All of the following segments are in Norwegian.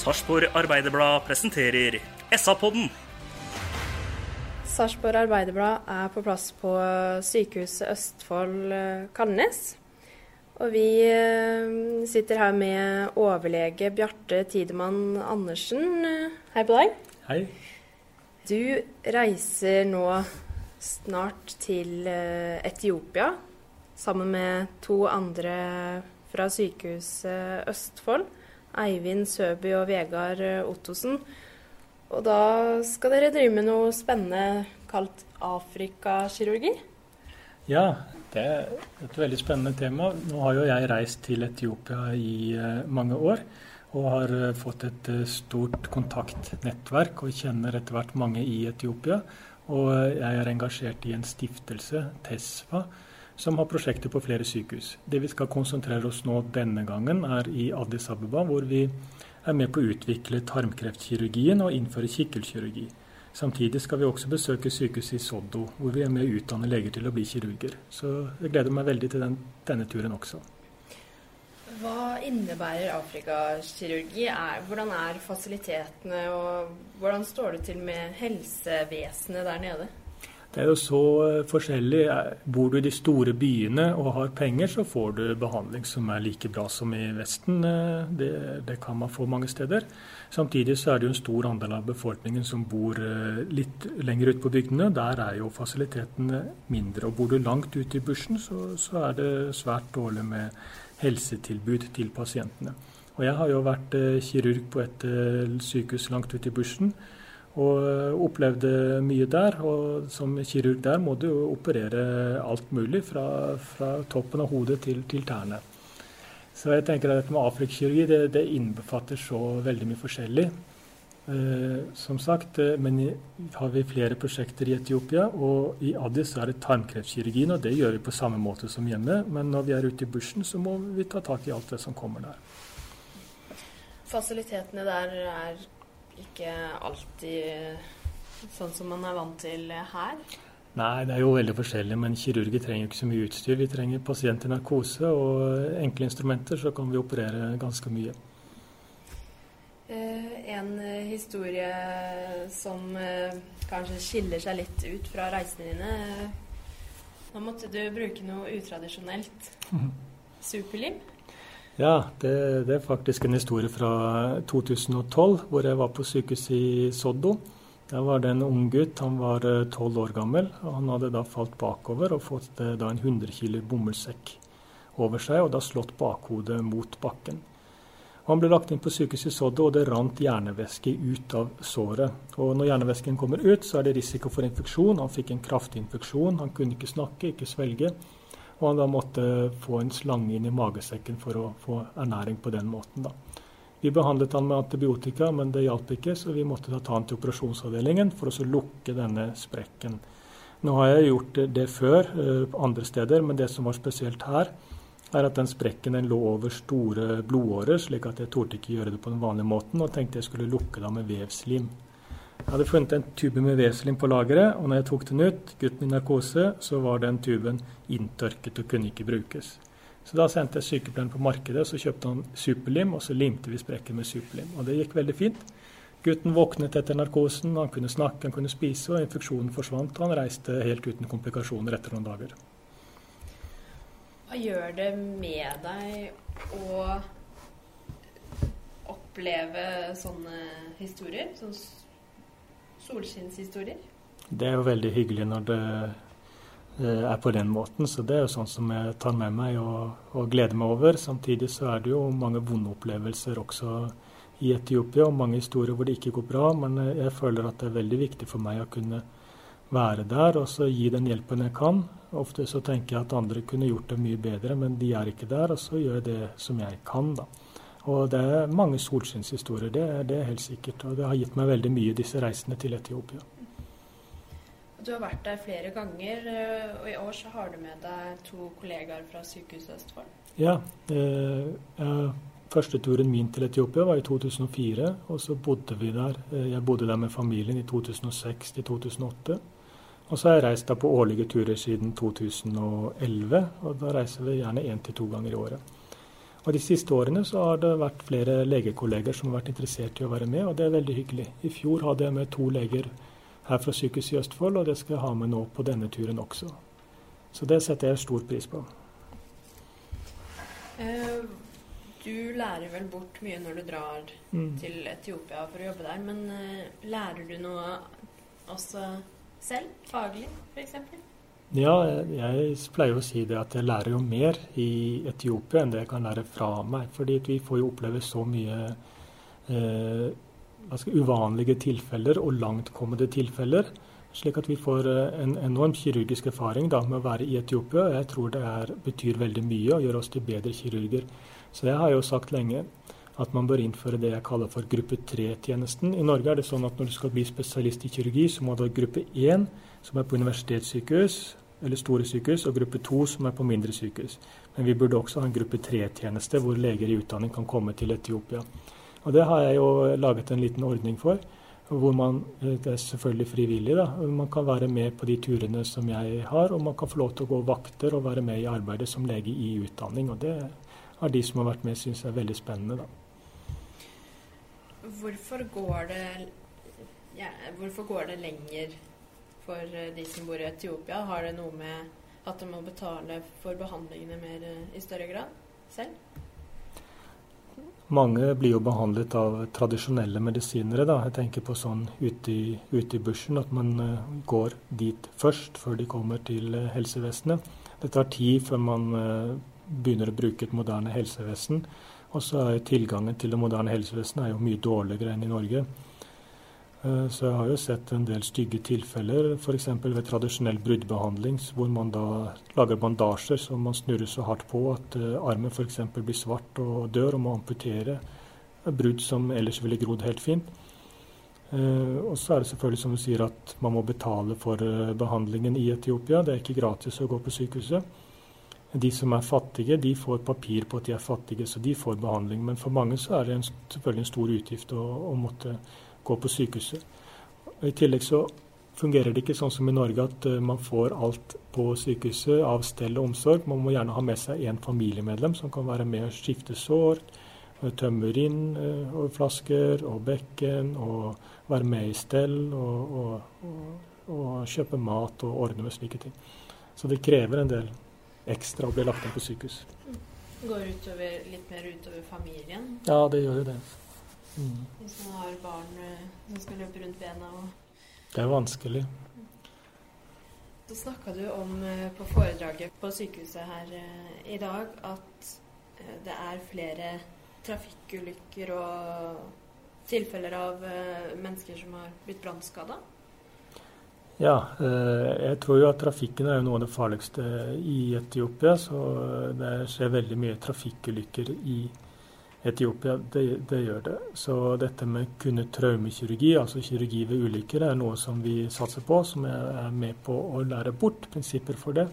Sarpsborg Arbeiderblad presenterer SA-podden. Sarpsborg Arbeiderblad er på plass på Sykehuset Østfold eh, Kalnes. Og vi eh, sitter her med overlege Bjarte Tidemann Andersen. Hei på deg. Hei. Du reiser nå snart til eh, Etiopia sammen med to andre fra Sykehuset Østfold. Eivind Søby og Vegard Ottosen. Og da skal dere drive med noe spennende kalt afrikakirurgi. Ja, det er et veldig spennende tema. Nå har jo jeg reist til Etiopia i eh, mange år. Og har eh, fått et eh, stort kontaktnettverk og kjenner etter hvert mange i Etiopia. Og eh, jeg er engasjert i en stiftelse, TESFA, som har prosjekter på flere sykehus. Det vi skal konsentrere oss nå denne gangen, er i Addis Abeba, hvor vi er med på å utvikle tarmkreftkirurgien og innføre kikkelkirurgi. Samtidig skal vi også besøke sykehuset i Soddo, hvor vi er med å utdanne leger til å bli kirurger. Så jeg gleder meg veldig til den, denne turen også. Hva innebærer afrikakirurgi? Hvordan er fasilitetene, og hvordan står det til med helsevesenet der nede? Det er jo så eh, forskjellig. Eh, Bor du i de store byene og har penger, så får du behandling som er like bra som i Vesten. Eh, Det, det kan man få mange steder. Samtidig så er det jo en stor andel av befolkningen som bor litt lenger ute på bygdene. Der er jo fasilitetene mindre. Og bor du langt ute i bushen, så, så er det svært dårlig med helsetilbud til pasientene. Og jeg har jo vært kirurg på et eh, sykehus langt ute i bushen og eh, opplevde mye der. Og som kirurg der må du jo operere alt mulig, fra, fra toppen av hodet til, til tærne. Så jeg tenker at dette med afrikkirurgi det, det innbefatter så veldig mye forskjellig. Eh, som sagt, eh, men har vi flere prosjekter i Etiopia, og i Addis er det tarmkreftkirurgien, og det gjør vi på samme måte som hjemme. Men når vi er ute i bushen, så må vi ta tak i alt det som kommer der. Fasilitetene der er ikke alltid sånn som man er vant til her. Nei, det er jo veldig forskjellig, men kirurger trenger jo ikke så mye utstyr. Vi trenger pasient i narkose og enkle instrumenter, så kan vi operere ganske mye. Eh, en eh, historie som eh, kanskje skiller seg litt ut fra reisene dine. Nå måtte du bruke noe utradisjonelt. Superlim. Ja, det, det er faktisk en historie fra 2012, hvor jeg var på sykehuset i Soddo. Der var det en ung gutt, han var tolv år gammel. og Han hadde da falt bakover og fått eh, da en 100 kg bomullssekk over seg, og da slått bakhodet mot bakken. Han ble lagt inn på sykehuset i Soddo, og det rant hjernevæske ut av såret. Og når hjernevæsken kommer ut, så er det risiko for infeksjon. Han fikk en kraftig infeksjon, han kunne ikke snakke, ikke svelge. Og han da måtte få en slange inn i magesekken for å få ernæring på den måten. da. Vi behandlet han med antibiotika, men det hjalp ikke, så vi måtte ta han til operasjonsavdelingen for å lukke denne sprekken. Nå har jeg gjort det før eh, andre steder, men det som var spesielt her, er at den sprekken den lå over store blodårer, slik at jeg torde ikke gjøre det på den vanlige måten, og tenkte jeg skulle lukke det med vevslim. Jeg hadde funnet en tube med Veselin på lageret, og når jeg tok den ut, gutten i narkose, så var den tuben inntørket og kunne ikke brukes. Så da sendte jeg sykepleieren på markedet, så kjøpte han superlim, og så limte vi sprekken med superlim. Og det gikk veldig fint. Gutten våknet etter narkosen, han kunne snakke, han kunne spise, og infeksjonen forsvant. Og han reiste helt uten komplikasjoner etter noen dager. Hva gjør det med deg å oppleve sånne historier? Sånne solskinnshistorier? Det er jo veldig hyggelig når det eh, er på den måten, så det er jo sånn som jeg tar med meg og, og gleder meg over. Samtidig så er det jo mange vonde opplevelser også i Etiopia, og mange historier hvor det ikke går bra. Men eh, jeg føler at det er veldig viktig for meg å kunne være der og så gi den hjelpen jeg kan. Ofte så tenker jeg at andre kunne gjort det mye bedre, men de er ikke der, og så gjør jeg det som jeg kan, da. Og det er mange solskinnshistorier, det, det er helt sikkert. Og det har gitt meg veldig mye, disse reisene til Etiopia. Du har vært der flere ganger, eh, og i år så har du med deg to kollegaer fra Sykehuset Østfold. Ja. Eh, første turen min til Etiopia var i 2004, og så bodde vi der. Eh, jeg bodde der med familien i 2006 til 2008. Og så har jeg reist da på årlige turer siden 2011, og da reiser vi gjerne én til to ganger i året. Og De siste årene så har det vært flere legekolleger som har vært interessert i å være med, og det er veldig hyggelig. I fjor hadde jeg med to leger her fra Sykehuset i Østfold, og det skal jeg ha med nå på denne turen også. Så det setter jeg stor pris på. Uh, du lærer vel bort mye når du drar mm. til Etiopia for å jobbe der, men uh, lærer du noe også selv? Faglig, f.eks.? Ja, jeg pleier å si det at jeg lærer jo mer i Etiopia enn det jeg kan lære fra meg. fordi vi får jo oppleve så mye eh, uvanlige tilfeller og langtkommende tilfeller. Slik at vi får eh, en enorm kirurgisk erfaring da, med å være i Etiopia. Jeg tror det er, betyr veldig mye og gjør oss til bedre kirurger. Så jeg har jo sagt lenge at man bør innføre det jeg kaller for gruppe 3-tjenesten. I Norge er det sånn at når du skal bli spesialist i kirurgi, så må du ha gruppe 1, som er på universitetssykehus eller store sykehus, og gruppe 2, som er på mindre sykehus. Men vi burde også ha en gruppe 3-tjeneste, hvor leger i utdanning kan komme til Etiopia. Og Det har jeg jo laget en liten ordning for. hvor man, Det er selvfølgelig frivillig. da, Man kan være med på de turene som jeg har, og man kan få lov til å gå vakter og være med i arbeidet som lege i utdanning. og Det har de som har vært med, syns er veldig spennende. da. Hvorfor går det, ja, hvorfor går det lenger for eh, de som bor i Etiopia? Har det noe med at de må betale for behandlingene mer eh, i større grad selv? Mange blir jo behandlet av tradisjonelle medisinere. Da. Jeg tenker på sånn ute i, ute i bushen, at man uh, går dit først, før de kommer til helsevesenet. Det tar tid før man begynner å bruke et moderne helsevesen. Og så er tilgangen til det moderne helsevesenet mye dårligere enn i Norge. Eh, så jeg har jo sett en del stygge tilfeller, f.eks. ved tradisjonell bruddbehandling, hvor man da lager bandasjer som man snurrer så hardt på at eh, armen f.eks. blir svart og dør og må amputere. Brudd som ellers ville grodd helt fint. Eh, og så er det selvfølgelig som du sier at man må betale for behandlingen i Etiopia. Det er ikke gratis å gå på sykehuset. De som er fattige, de får papir på at de er fattige, så de får behandling. Men for mange så er det en, selvfølgelig en stor utgift å, å, måtte gå på sykehuset. I tillegg så fungerer det ikke sånn som i Norge at uh, man får alt på sykehuset av stell og omsorg. Man må gjerne ha med seg en familiemedlem som kan være med og skifte sår, tømme urinflasker og flasker og bekken, og være med i stell og, og, og, og kjøpe mat og ordne med slike ting. Så det krever en del ekstra og ble lagt inn på sykehus. Går utover, litt mer utover familien? Ja, det gjør jo det. Mm. Hvis man har barn eh, som skal løpe rundt bena og Det er vanskelig. Så snakka du om eh, på foredraget på sykehuset her eh, i dag at det er flere trafikkulykker og tilfeller av mennesker som har blitt brannskada? Ja, eh, jeg tror jo at trafikken er noe av det farligste i Etiopia. Så det skjer veldig mye trafikkulykker i Etiopia. Det, det, gjør det. Så dette med kunne traumekirurgi, altså kirurgi ved ulykker, er noe som vi satser på. Som jeg er med på å lære bort prinsipper for det.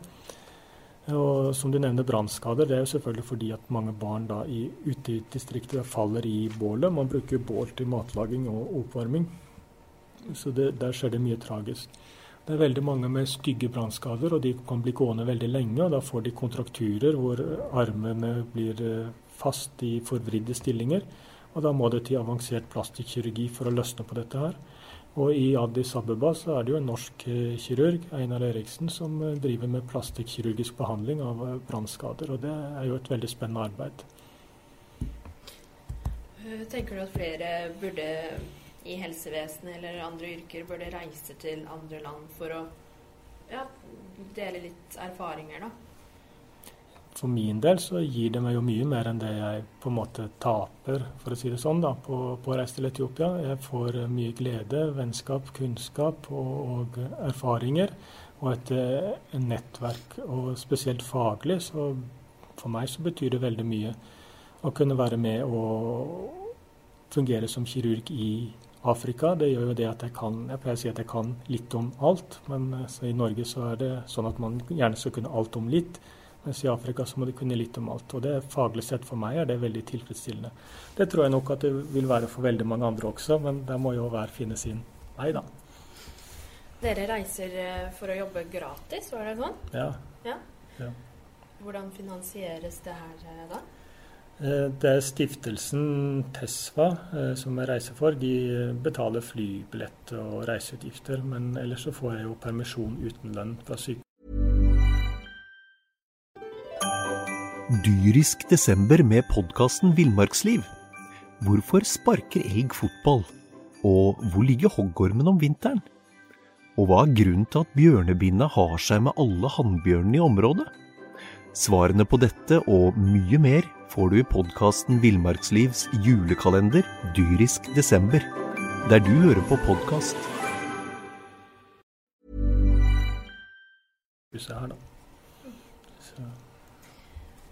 Og som du nevner, brannskader. Det er jo selvfølgelig fordi at mange barn da i, ute i distriktet faller i bålet. Man bruker bål til matlaging og oppvarming. Så det, der skjer det mye tragisk. Det er veldig mange med stygge brannskader, og de kan bli gående veldig lenge. og Da får de kontrakturer hvor armene blir eh, fast i forvridde stillinger. og Da må det til avansert plastikkirurgi for å løsne på dette her. Og I Addis Abeba så er det jo en norsk eh, kirurg, Einar Eriksen, som driver med plastikkirurgisk behandling av brannskader. og Det er jo et veldig spennende arbeid. Eh, tenker du at flere burde i helsevesenet eller andre yrker burde reise til andre land for å ja, dele litt erfaringer, da? For min del så gir det meg jo mye mer enn det jeg på en måte taper, for å si det sånn, da, på, å reise til Etiopia. Jeg får mye glede, vennskap, kunnskap og, og erfaringer. Og et, et nettverk, og spesielt faglig. Så for meg så betyr det veldig mye å kunne være med og fungere som kirurg i Afrika. Det gjør jo det at jeg kan Jeg pleier å si at jeg kan litt om alt, men i Norge så er det sånn at man gjerne skal kunne alt om litt. Mens i Afrika så må du kunne litt om alt. Og det faglig sett for meg er det veldig tilfredsstillende. Det tror jeg nok at det vil være for veldig mange andre også, men der må jo hver finne sin vei, da. Dere reiser eh, for å jobbe gratis, var det sånn? Ja. ja. ja. Hvordan finansieres det her eh, da? Eh, det er stiftelsen TESVA som jeg reiser for. De betaler flybillett og reiseutgifter. Men ellers så får jeg jo permisjon uten lønn fra sykehuset. Dyrisk desember med podkasten Villmarksliv. Hvorfor sparker elg fotball? Og hvor ligger hoggormen om vinteren? Og hva er grunnen til at bjørnebinna har seg med alle hannbjørnene i området? Svarene på dette og mye mer får du i podkasten Villmarkslivs julekalender Dyrisk desember, der du hører på podkast. Så.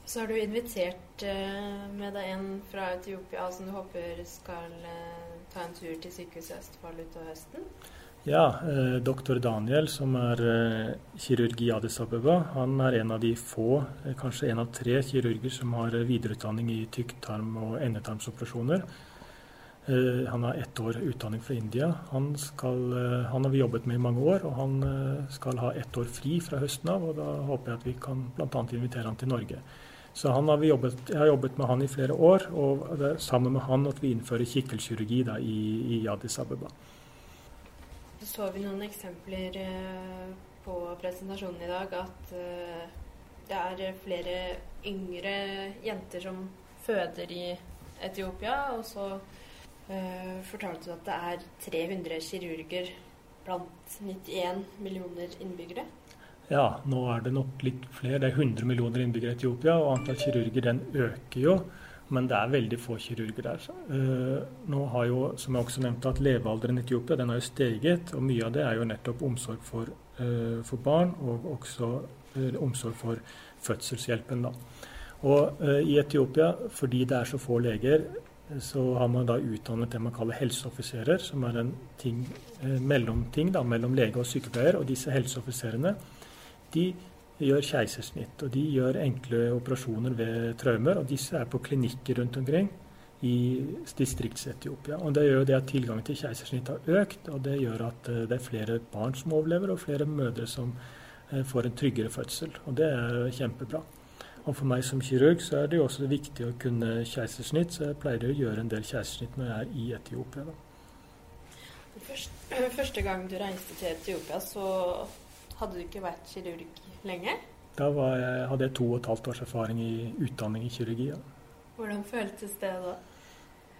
Så har du invitert uh, med deg en fra Etiopia som du håper skal uh, ta en tur til Sykehuset Østfold utover høsten? Ja, eh, doktor Daniel, som er eh, kirurg i Addis Abeba, han er en av de få, eh, kanskje en av tre kirurger som har videreutdanning i tykktarm- og endetarmsoperasjoner. Eh, han har ett år utdanning fra India. Han, skal, han, har vi jobbet med i mange år, og han skal ha ett år fri fra høsten av. og Da håper jeg at vi kan bl.a. invitere han til Norge. Så har jobbet, Jeg har jobbet med han i flere år, og det er sammen med han at vi innfører kikkelkirurgi da, i, i Addis Abeba. Så vi noen eksempler eh, på presentasjonen i dag at eh, det er flere yngre jenter som føder i Etiopia. Og så uh, fortalte du at det er 300 kirurger blant 91 millioner innbyggere. Ja, nå er det nok litt flere. Det er 100 millioner innbyggere i Etiopia, og antall kirurger den øker jo. Men det er veldig få kirurger der. Uh, nå har jo, som jeg også nevnte, at levealderen i Etiopia den har jo steget. Og mye av det er jo nettopp omsorg for, uh, for barn, og også uh, omsorg for fødselshjelpen. da. Og i Etiopia, fordi det er så få leger, så har man da utdannet det man kaller helseoffiserer, som er en ting, mellomting da, mellom lege og sykepleier. Og disse helseoffiserene de gjør keisersnitt, og de gjør enkle operasjoner ved traumer. Og disse er på klinikker rundt omkring i distrikts-Etiopia. Og Det gjør det at tilgangen til keisersnitt har økt, og det gjør at eh, det er flere barn som overlever, og flere mødre som eh, får en tryggere fødsel. Og det er kjempebra. Og For meg som kirurg så er det jo også viktig å kunne keisersnitt, så jeg pleier å gjøre en del keisersnitt når jeg er i Etiopia. Da. Første, gang du reiste til Etiopia, så hadde du ikke vært kirurg lenge? Da jeg, hadde jeg to og et halvt års erfaring i utdanning i kirurgi. Ja. Hvordan føltes det da?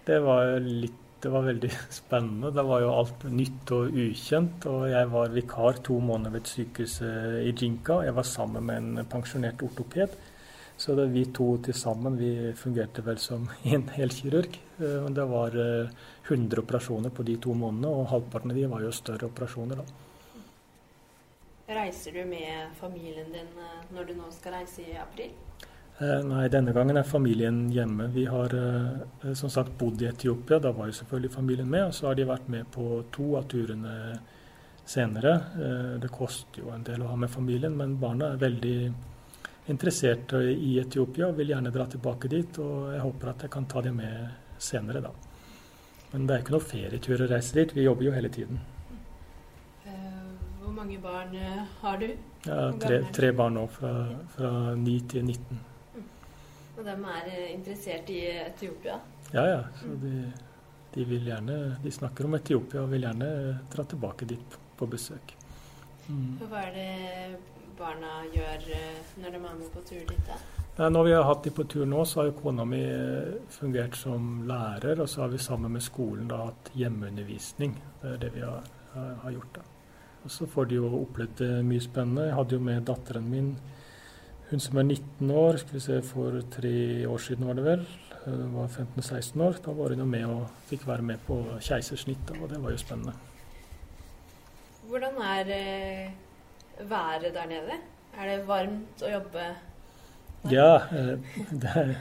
Det var litt det var veldig spennende. Det var jo alt nytt og ukjent. Og jeg var vikar to måneder ved et sykehus i Jinka. Jeg var sammen med en pensjonert ortoped. Så det, vi to til sammen vi fungerte vel som en helkirurg. Eh, det var 100 eh, operasjoner på de to månedene, og halvparten av de var jo større operasjoner. da. Reiser du med familien din eh, når du nå skal reise i april? Eh, nei, denne gangen er familien hjemme. Vi har eh, som sagt bodd i Etiopia. Da var jo selvfølgelig familien med. Og så har de vært med på to av turene senere. Det koster jo en del å ha med familien, men barna er veldig interessert i Etiopia og vil gjerne dra tilbake dit. Og jeg håper at jeg kan ta dem med senere, da. Men det er ikke noe ferietur å reise dit. Vi jobber jo hele tiden mange barn eh, har du? Ja, tre, tre barn nå, fra, fra 9 til 19. Mm. Og de er eh, interessert i Etiopia? Ja, ja. Så de, de, vil gjerne, de snakker om Etiopia og vil gjerne dra tilbake dit på besøk. Mm. Hva er det barna gjør eh, når de er med på tur dit? da? Nei, når vi har hatt de på tur nå, så har jo kona mi eh, fungert som lærer, og så har vi sammen med skolen da hatt hjemmeundervisning. Det er det vi har, har gjort. da. Og Så får de jo opplevd det mye spennende. Jeg hadde jo med datteren min, hun som er 19 år, skal vi se, for tre år siden var det vel. Hun var 15-16 år. Da var hun jo med og fikk være med på keisersnitt, og det var jo spennende. Hvordan er eh, været der nede? Er det varmt å jobbe ja. Eh, er,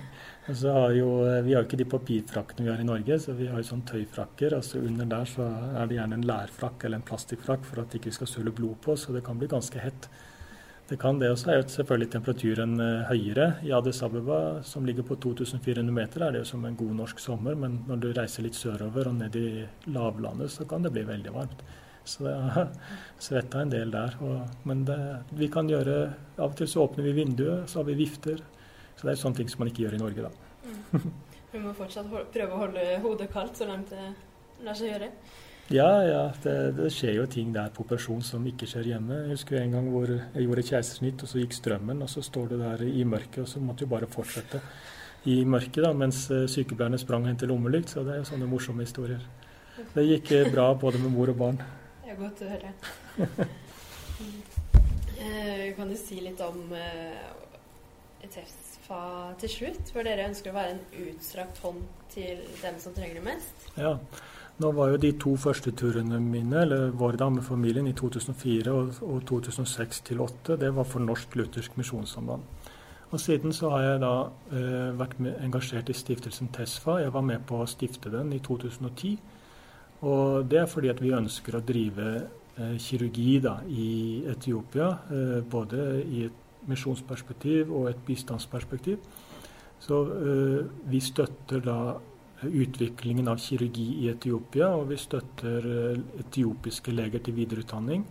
altså har jo, eh, vi har jo ikke de papirfrakkene vi har i Norge, så vi har jo sånn tøyfrakker. altså Under der så er det gjerne en lærfrakk eller en plastikkfrakk for at det ikke skal søle blod på, så det kan bli ganske hett. Det kan det. Og så er jo selvfølgelig temperaturen uh, høyere. I Addis Abeba, som ligger på 2400 meter, er det jo som en god norsk sommer, men når du reiser litt sørover og ned i lavlandet, så kan det bli veldig varmt. Så jeg har svetta en del der. Og, men det, vi kan gjøre Av og til så åpner vi vinduet, så har vi vifter. Så det er sånne ting som man ikke gjør i Norge, da. Mm. Vi må fortsatt prøve å holde hodet kaldt så langt det lar seg gjøre. Ja, ja. Det, det, skjer jo ting der på operasjon som ikke skjer hjemme. Jeg husker en gang hvor jeg gjorde keisersnitt, og så gikk strømmen, og så står du der i mørket, og så måtte du bare fortsette i mørket da, mens eh, sykepleierne sprang og hentet lommelykt. Så det er jo sånne morsomme historier. Det gikk eh, bra både med mor og barn Det er godt å høre. Eh, kan du si litt om TEFSFA til slutt? For dere ønsker å være en utstrakt hånd til dem som trenger det mest? Ja. Nå var jo de to første turene mine, eller vår damefamilien, i 2004 og, og 2006 til 2008, det var for Norsk Luthersk Misjonssamband. Og Siden så har jeg da eh, vært med, engasjert i stiftelsen TESFA. Jeg var med på å stifte den i 2010. Og det er fordi at vi ønsker å drive eh, kirurgi da, i Etiopia, eh, både i et misjonsperspektiv og et bistandsperspektiv. Så eh, vi støtter da utviklingen av kirurgi i Etiopia, og vi støtter eh, etiopiske leger til videreutdanning.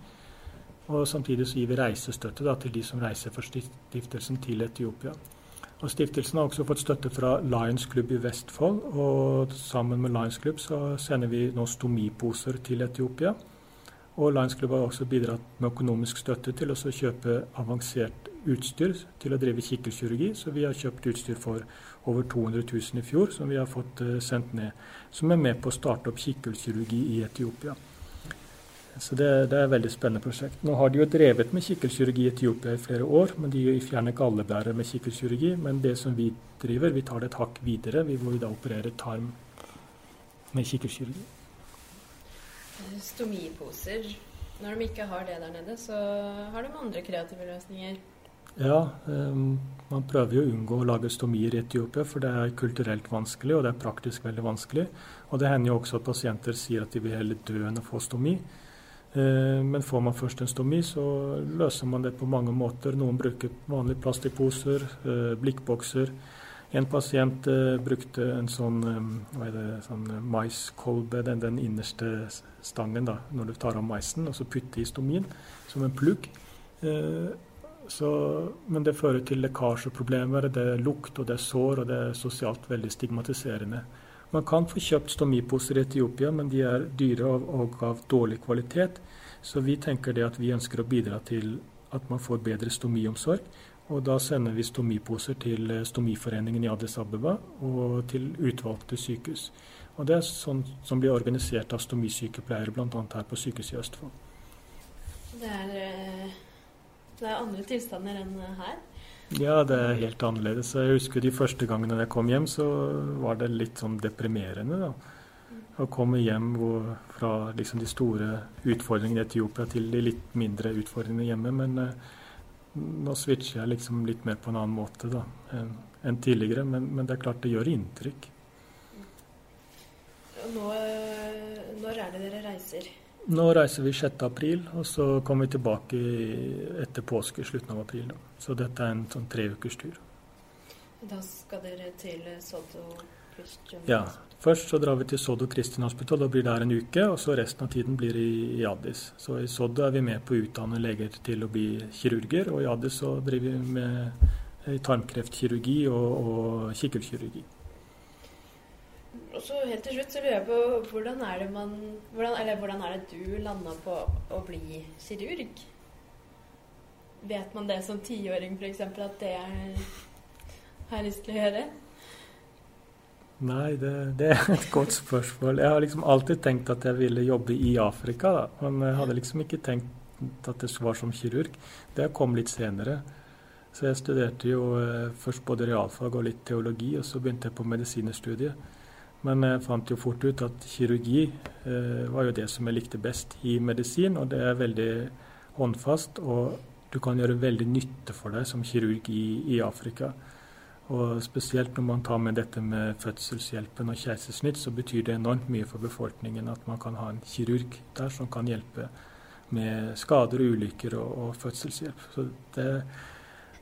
Og samtidig så gir vi reisestøtte da, til de som reiser for stiftelsen til Etiopia. Og Stiftelsen har også fått støtte fra Lions Club i Vestfold. Og sammen med Lions Club så sender vi nå stomiposer til Etiopia. Og Lions Club har også bidratt med økonomisk støtte til å kjøpe avansert utstyr til å drive kikkelkirurgi. Så vi har kjøpt utstyr for over 200 000 i fjor, som vi har fått eh, sendt ned. Som er med på å starte opp kikkelkirurgi i Etiopia. Så det, det, er et veldig spennende prosjekt. Nå har de jo drevet med kikkelkirurgi i Etiopia i flere år, men de fjerner ikke alle bærer med kikkelkirurgi. Men det som vi driver, vi tar det et hakk videre, vi da opererer tarm med kikkerkirurgi. Stomiposer. Når de ikke har det der nede, så har de andre kreative løsninger. Ja, um, man prøver jo å unngå å lage stomier i Etiopia, for det er kulturelt vanskelig, og det er praktisk veldig vanskelig. Og det hender jo også at pasienter sier at de vil heller dø enn å få stomi. Eh, men får man først en stomi, så løser man det på mange måter. Noen bruker vanlige plastikkposer, eh, blikkbokser. En pasient uh, brukte en sånn, er det, sånn maiskolbe, den, den, innerste stangen da, når du tar av maisen, og så putte i stomien som en plugg. Så, men det fører til lekkasjeproblemer, det er lukt og det er sår, og det er sosialt veldig stigmatiserende. Man kan få kjøpt stomiposer i Etiopia, men de er dyre og, og av dårlig kvalitet. Så vi tenker det at vi ønsker å bidra til at man får bedre stomiomsorg. Og da sender vi stomiposer til eh, Stomiforeningen i Addis Abeba og til utvalgte sykehus. Og det er sånn som blir organisert av stomisykepleiere bl.a. her på sykehuset i Østfold. Det er, eh, det er andre tilstander enn her? Ja, det er helt annerledes. Jeg husker de første gangene jeg kom hjem, så var det litt sånn deprimerende. da. Å komme hjem hvor, fra liksom de store utfordringene i Etiopia til de litt mindre utfordringene hjemme. Men eh, nå switcher jeg liksom litt mer på en annen måte da, enn en tidligere. Men, men, det er klart det gjør inntrykk. Nå, eh, når er det dere reiser? Nå reiser vi 6.4, og så kommer vi tilbake etter påske slutten av april. Da. Så dette er en sånn treukers tur. Da skal dere til Soddo Ja. Først så drar vi til Soddo Kristin Hospital og blir der en uke. Og så resten av tiden blir i, i Addis. Så i Soddo er vi med på å utdanne leger til å bli kirurger. Og i Addis så driver vi med tarmkreftkirurgi og, og kikkertkirurgi. Og så helt til slutt så lurer jeg på hvordan er det man hvordan, Eller hvordan er det du landa på å bli kirurg? Vet man det som tiåring f.eks. at det er har lyst til å gjøre? Nei, det, det, er et godt spørsmål. Jeg har liksom alltid tenkt at jeg ville jobbe i Afrika, da. men jeg hadde liksom ikke tenkt at det var som kirurg. Det kom litt senere. Så jeg studerte jo eh, først både realfag og litt teologi, og så begynte jeg på medisinerstudiet. Men jeg fant jo fort ut at kirurgi eh, var jo det som jeg likte best i medisin, og det er veldig håndfast. Og du kan gjøre veldig nytte for deg som kirurg i, i Afrika. Og spesielt når man tar med dette med fødselshjelpen og keisersnitt, så betyr det enormt mye for befolkningen at man kan ha en kirurg der som kan hjelpe med skader og ulykker og, og fødselshjelp. Så, det,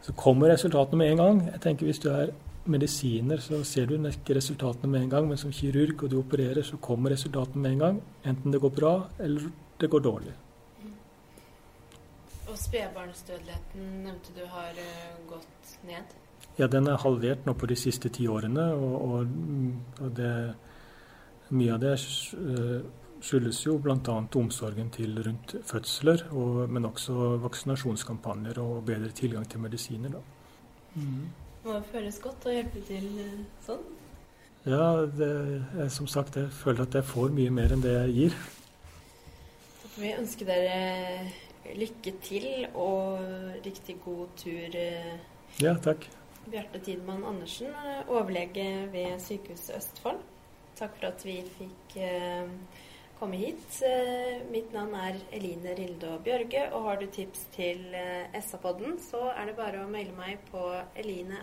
så, kommer resultatene med en gang. Jeg tenker Hvis du er medisiner, så ser du ikke resultatene med en gang, men som kirurg og du opererer, så kommer resultatene med en gang. Enten det går bra eller det går dårlig. Og spedbarnsdødeligheten nevnte du har uh, gått ned? Ja, den er halvert nå på de siste ti årene. Og, og, og det, mye av det eh, skyldes jo bl.a. omsorgen til rundt fødsler, og, men også vaksinasjonskampanjer og bedre tilgang til medisiner. Da. Mm. Det føles godt å hjelpe til eh, sånn? Ja, det, jeg, som sagt, jeg føler at jeg får mye mer enn det jeg gir. Da får vi ønske dere lykke til og riktig god tur. Eh, ja, takk. Bjarte Tidmann Andersen, overlege ved Sykehuset Østfold. Takk for at vi fikk eh, komme hit. Eh, mitt navn er Eline Rildo Bjørge, og har du tips til eh, SA-podden, så er det bare å maile meg på eline.sa.no.